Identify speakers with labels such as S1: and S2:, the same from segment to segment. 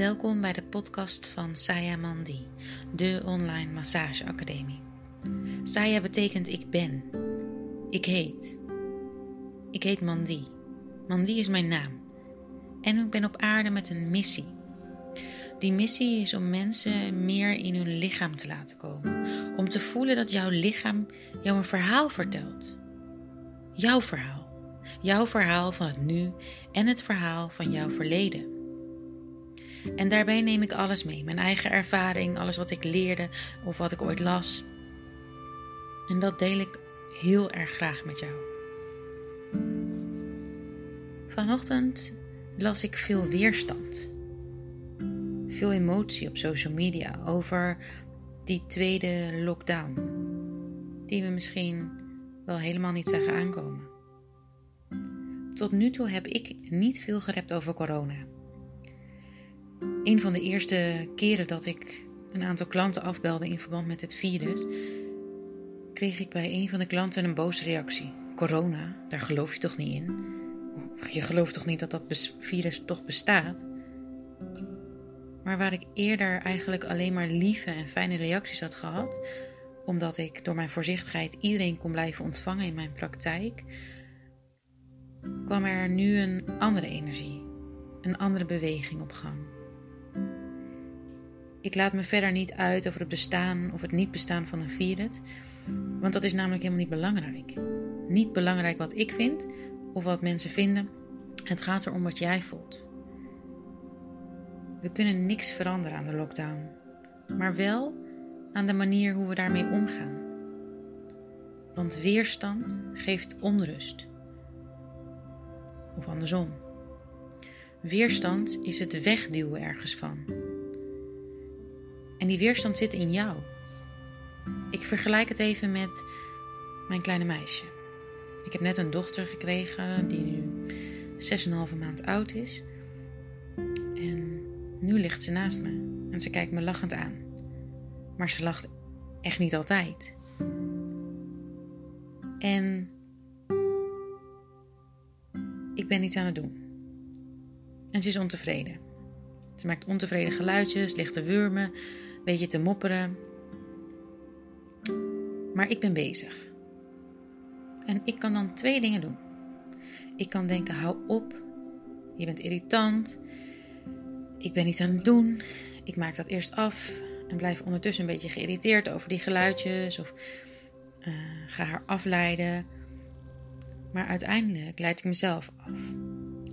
S1: Welkom bij de podcast van Saya Mandi, de online massageacademie. Saya betekent ik ben. Ik heet. Ik heet Mandi. Mandi is mijn naam. En ik ben op aarde met een missie. Die missie is om mensen meer in hun lichaam te laten komen. Om te voelen dat jouw lichaam jou een verhaal vertelt. Jouw verhaal. Jouw verhaal van het nu en het verhaal van jouw verleden. En daarbij neem ik alles mee: mijn eigen ervaring, alles wat ik leerde of wat ik ooit las. En dat deel ik heel erg graag met jou. Vanochtend las ik veel weerstand, veel emotie op social media over die tweede lockdown, die we misschien wel helemaal niet zagen aankomen. Tot nu toe heb ik niet veel gerept over corona. Een van de eerste keren dat ik een aantal klanten afbelde in verband met het virus, kreeg ik bij een van de klanten een boze reactie. Corona, daar geloof je toch niet in? Je gelooft toch niet dat dat virus toch bestaat? Maar waar ik eerder eigenlijk alleen maar lieve en fijne reacties had gehad, omdat ik door mijn voorzichtigheid iedereen kon blijven ontvangen in mijn praktijk, kwam er nu een andere energie, een andere beweging op gang. Ik laat me verder niet uit over het bestaan of het niet bestaan van een virus, want dat is namelijk helemaal niet belangrijk. Niet belangrijk wat ik vind of wat mensen vinden. Het gaat erom wat jij voelt. We kunnen niks veranderen aan de lockdown, maar wel aan de manier hoe we daarmee omgaan. Want weerstand geeft onrust. Of andersom. Weerstand is het wegduwen ergens van. En die weerstand zit in jou. Ik vergelijk het even met mijn kleine meisje. Ik heb net een dochter gekregen die nu 6,5 maand oud is. En nu ligt ze naast me en ze kijkt me lachend aan. Maar ze lacht echt niet altijd. En ik ben iets aan het doen. En ze is ontevreden. Ze maakt ontevreden geluidjes, ligt te wurmen, beetje te mopperen. Maar ik ben bezig. En ik kan dan twee dingen doen. Ik kan denken: hou op, je bent irritant. Ik ben iets aan het doen. Ik maak dat eerst af en blijf ondertussen een beetje geïrriteerd over die geluidjes of uh, ga haar afleiden. Maar uiteindelijk leid ik mezelf af.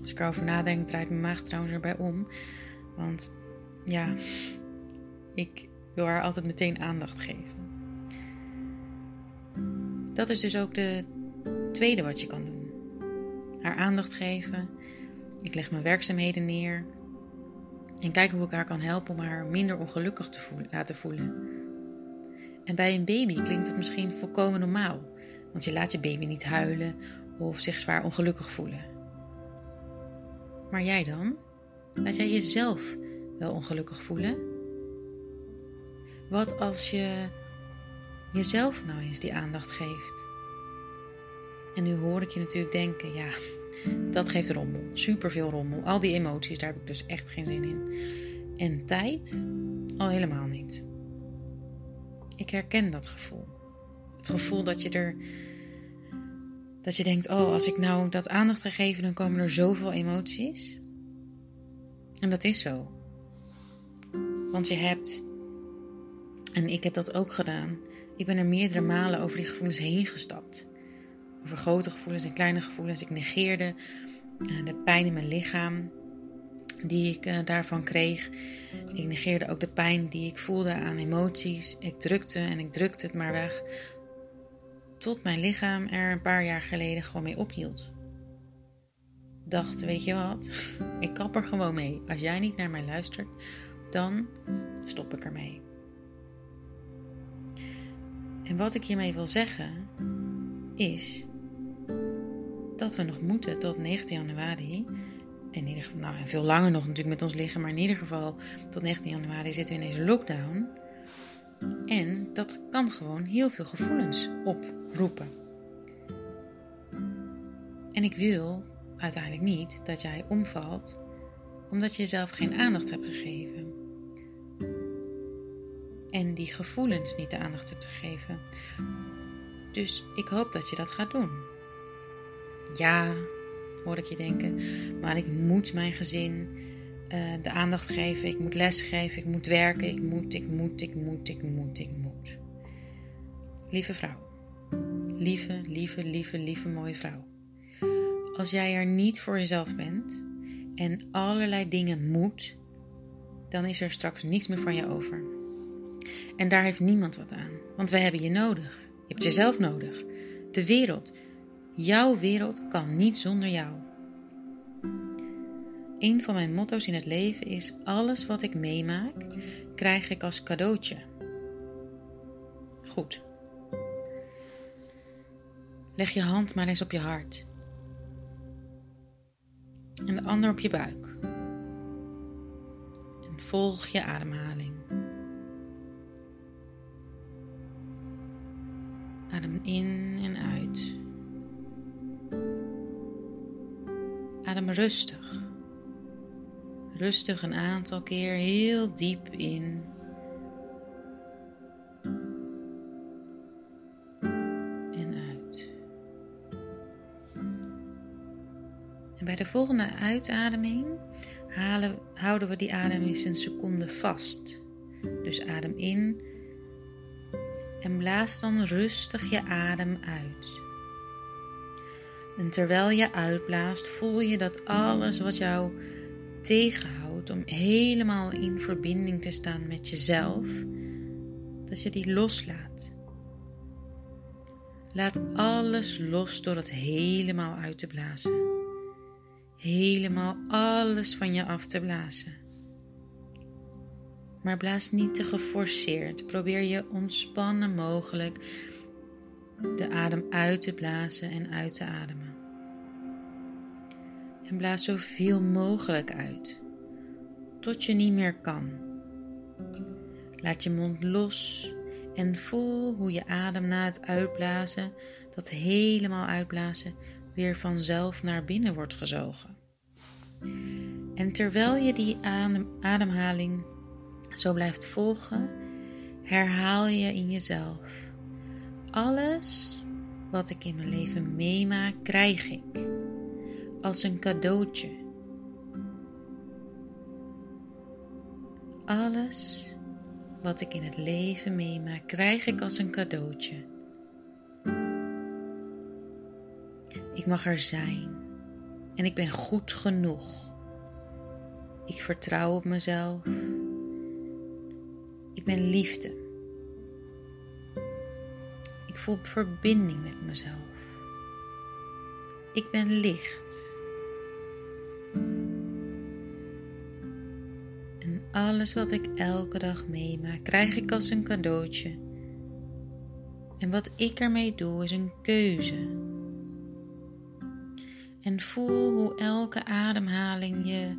S1: Als ik erover nadenk, draait mijn maag trouwens erbij om. Want ja, ik wil haar altijd meteen aandacht geven. Dat is dus ook de tweede wat je kan doen. Haar aandacht geven. Ik leg mijn werkzaamheden neer. En kijk hoe ik haar kan helpen om haar minder ongelukkig te voelen, laten voelen. En bij een baby klinkt het misschien volkomen normaal. Want je laat je baby niet huilen of zich zwaar ongelukkig voelen. Maar jij dan? Laat jij jezelf wel ongelukkig voelen? Wat als je jezelf nou eens die aandacht geeft? En nu hoor ik je natuurlijk denken: ja, dat geeft rommel. Superveel rommel. Al die emoties, daar heb ik dus echt geen zin in. En tijd? Al helemaal niet. Ik herken dat gevoel. Het gevoel dat je er. Dat je denkt: oh, als ik nou dat aandacht ga geven, dan komen er zoveel emoties. En dat is zo. Want je hebt, en ik heb dat ook gedaan, ik ben er meerdere malen over die gevoelens heen gestapt. Over grote gevoelens en kleine gevoelens. Ik negeerde uh, de pijn in mijn lichaam die ik uh, daarvan kreeg. Ik negeerde ook de pijn die ik voelde aan emoties. Ik drukte en ik drukte het maar weg. Tot mijn lichaam er een paar jaar geleden gewoon mee ophield dacht, weet je wat, ik kap er gewoon mee. Als jij niet naar mij luistert, dan stop ik ermee. En wat ik hiermee wil zeggen, is dat we nog moeten tot 19 januari. In ieder geval, nou en veel langer nog natuurlijk met ons liggen, maar in ieder geval tot 19 januari zitten we in deze lockdown. En dat kan gewoon heel veel gevoelens oproepen. En ik wil uiteindelijk niet dat jij omvalt omdat je jezelf geen aandacht hebt gegeven. En die gevoelens niet de aandacht hebt gegeven. Dus ik hoop dat je dat gaat doen. Ja, hoor ik je denken, maar ik moet mijn gezin uh, de aandacht geven. Ik moet lesgeven, ik moet werken, ik moet, ik moet, ik moet, ik moet, ik moet. Lieve vrouw, lieve, lieve, lieve, lieve mooie vrouw. Als jij er niet voor jezelf bent en allerlei dingen moet, dan is er straks niets meer van je over. En daar heeft niemand wat aan, want wij hebben je nodig. Je hebt jezelf nodig. De wereld, jouw wereld kan niet zonder jou. Een van mijn motto's in het leven is: alles wat ik meemaak, krijg ik als cadeautje. Goed. Leg je hand maar eens op je hart. En de ander op je buik. En volg je ademhaling. Adem in en uit. Adem rustig. Rustig een aantal keer heel diep in. En uit. En bij de volgende uitademing houden we die adem eens een seconde vast. Dus adem in en blaas dan rustig je adem uit. En terwijl je uitblaast, voel je dat alles wat jou tegenhoudt om helemaal in verbinding te staan met jezelf, dat je die loslaat. Laat alles los door het helemaal uit te blazen. Helemaal alles van je af te blazen. Maar blaas niet te geforceerd. Probeer je ontspannen mogelijk de adem uit te blazen en uit te ademen en blaas zoveel mogelijk uit, tot je niet meer kan. Laat je mond los en voel hoe je adem na het uitblazen, dat helemaal uitblazen, weer vanzelf naar binnen wordt gezogen. En terwijl je die adem, ademhaling zo blijft volgen, herhaal je in jezelf: Alles wat ik in mijn leven meemaak, krijg ik als een cadeautje. Alles wat ik in het leven meemaak, krijg ik als een cadeautje. Ik mag er zijn en ik ben goed genoeg. Ik vertrouw op mezelf. Ik ben liefde. Ik voel verbinding met mezelf. Ik ben licht. Alles wat ik elke dag meemaak, krijg ik als een cadeautje. En wat ik ermee doe, is een keuze. En voel hoe elke ademhaling je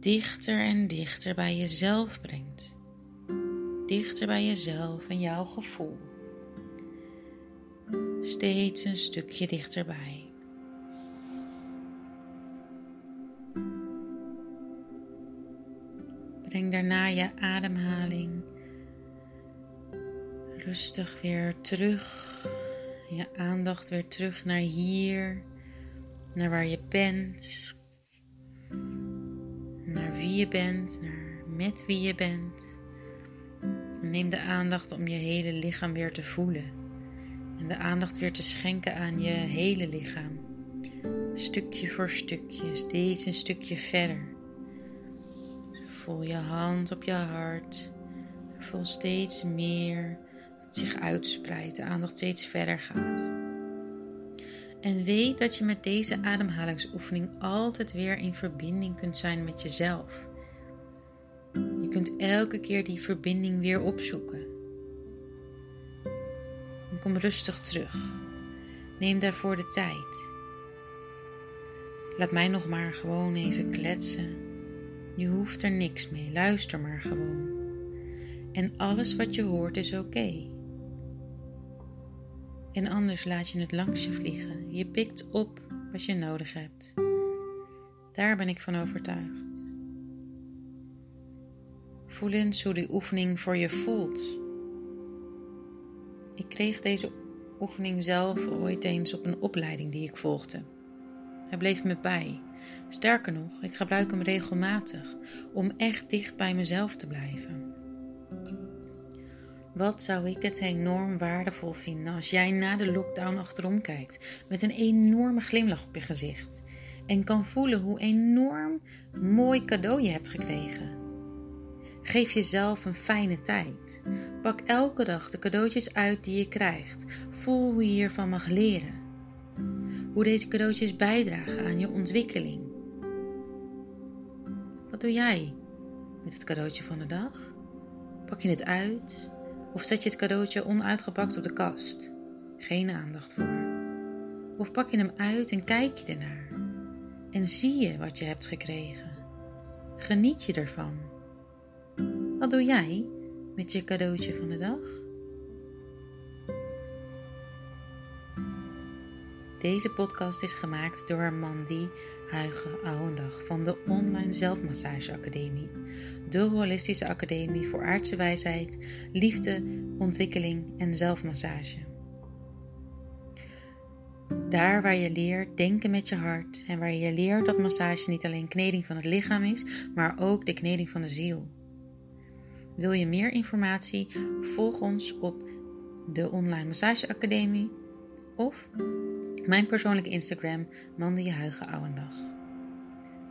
S1: dichter en dichter bij jezelf brengt. Dichter bij jezelf en jouw gevoel. Steeds een stukje dichterbij. Breng daarna je ademhaling rustig weer terug. Je aandacht weer terug naar hier, naar waar je bent, naar wie je bent, naar met wie je bent. Neem de aandacht om je hele lichaam weer te voelen en de aandacht weer te schenken aan je hele lichaam. Stukje voor stukje, steeds een stukje verder. Voel je hand op je hart. Voel steeds meer dat zich uitspreidt, de aandacht steeds verder gaat. En weet dat je met deze ademhalingsoefening altijd weer in verbinding kunt zijn met jezelf. Kunt elke keer die verbinding weer opzoeken. En kom rustig terug. Neem daarvoor de tijd. Laat mij nog maar gewoon even kletsen je hoeft er niks mee, luister maar gewoon. En alles wat je hoort is oké. En anders laat je het langs je vliegen. Je pikt op wat je nodig hebt. Daar ben ik van overtuigd. Voel eens hoe die oefening voor je voelt. Ik kreeg deze oefening zelf ooit eens op een opleiding die ik volgde. Hij bleef me bij. Sterker nog, ik gebruik hem regelmatig om echt dicht bij mezelf te blijven. Wat zou ik het enorm waardevol vinden als jij na de lockdown achterom kijkt met een enorme glimlach op je gezicht en kan voelen hoe enorm mooi cadeau je hebt gekregen. Geef jezelf een fijne tijd. Pak elke dag de cadeautjes uit die je krijgt. Voel hoe je hiervan mag leren. Hoe deze cadeautjes bijdragen aan je ontwikkeling. Wat doe jij met het cadeautje van de dag? Pak je het uit of zet je het cadeautje onuitgepakt op de kast? Geen aandacht voor. Of pak je hem uit en kijk je ernaar? En zie je wat je hebt gekregen? Geniet je ervan? Wat doe jij met je cadeautje van de dag? Deze podcast is gemaakt door Mandy Huigen Ouwendag van de Online Zelfmassage Academie, de holistische academie voor aardse wijsheid, liefde, ontwikkeling en zelfmassage. Daar waar je leert denken met je hart en waar je leert dat massage niet alleen kneding van het lichaam is, maar ook de kneding van de ziel. Wil je meer informatie? Volg ons op de Online Massage Academie of mijn persoonlijke Instagram Mande je Huigen Ouwendag.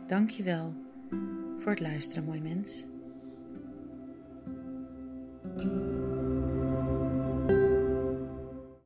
S1: Dankjewel voor het luisteren, mooi mens.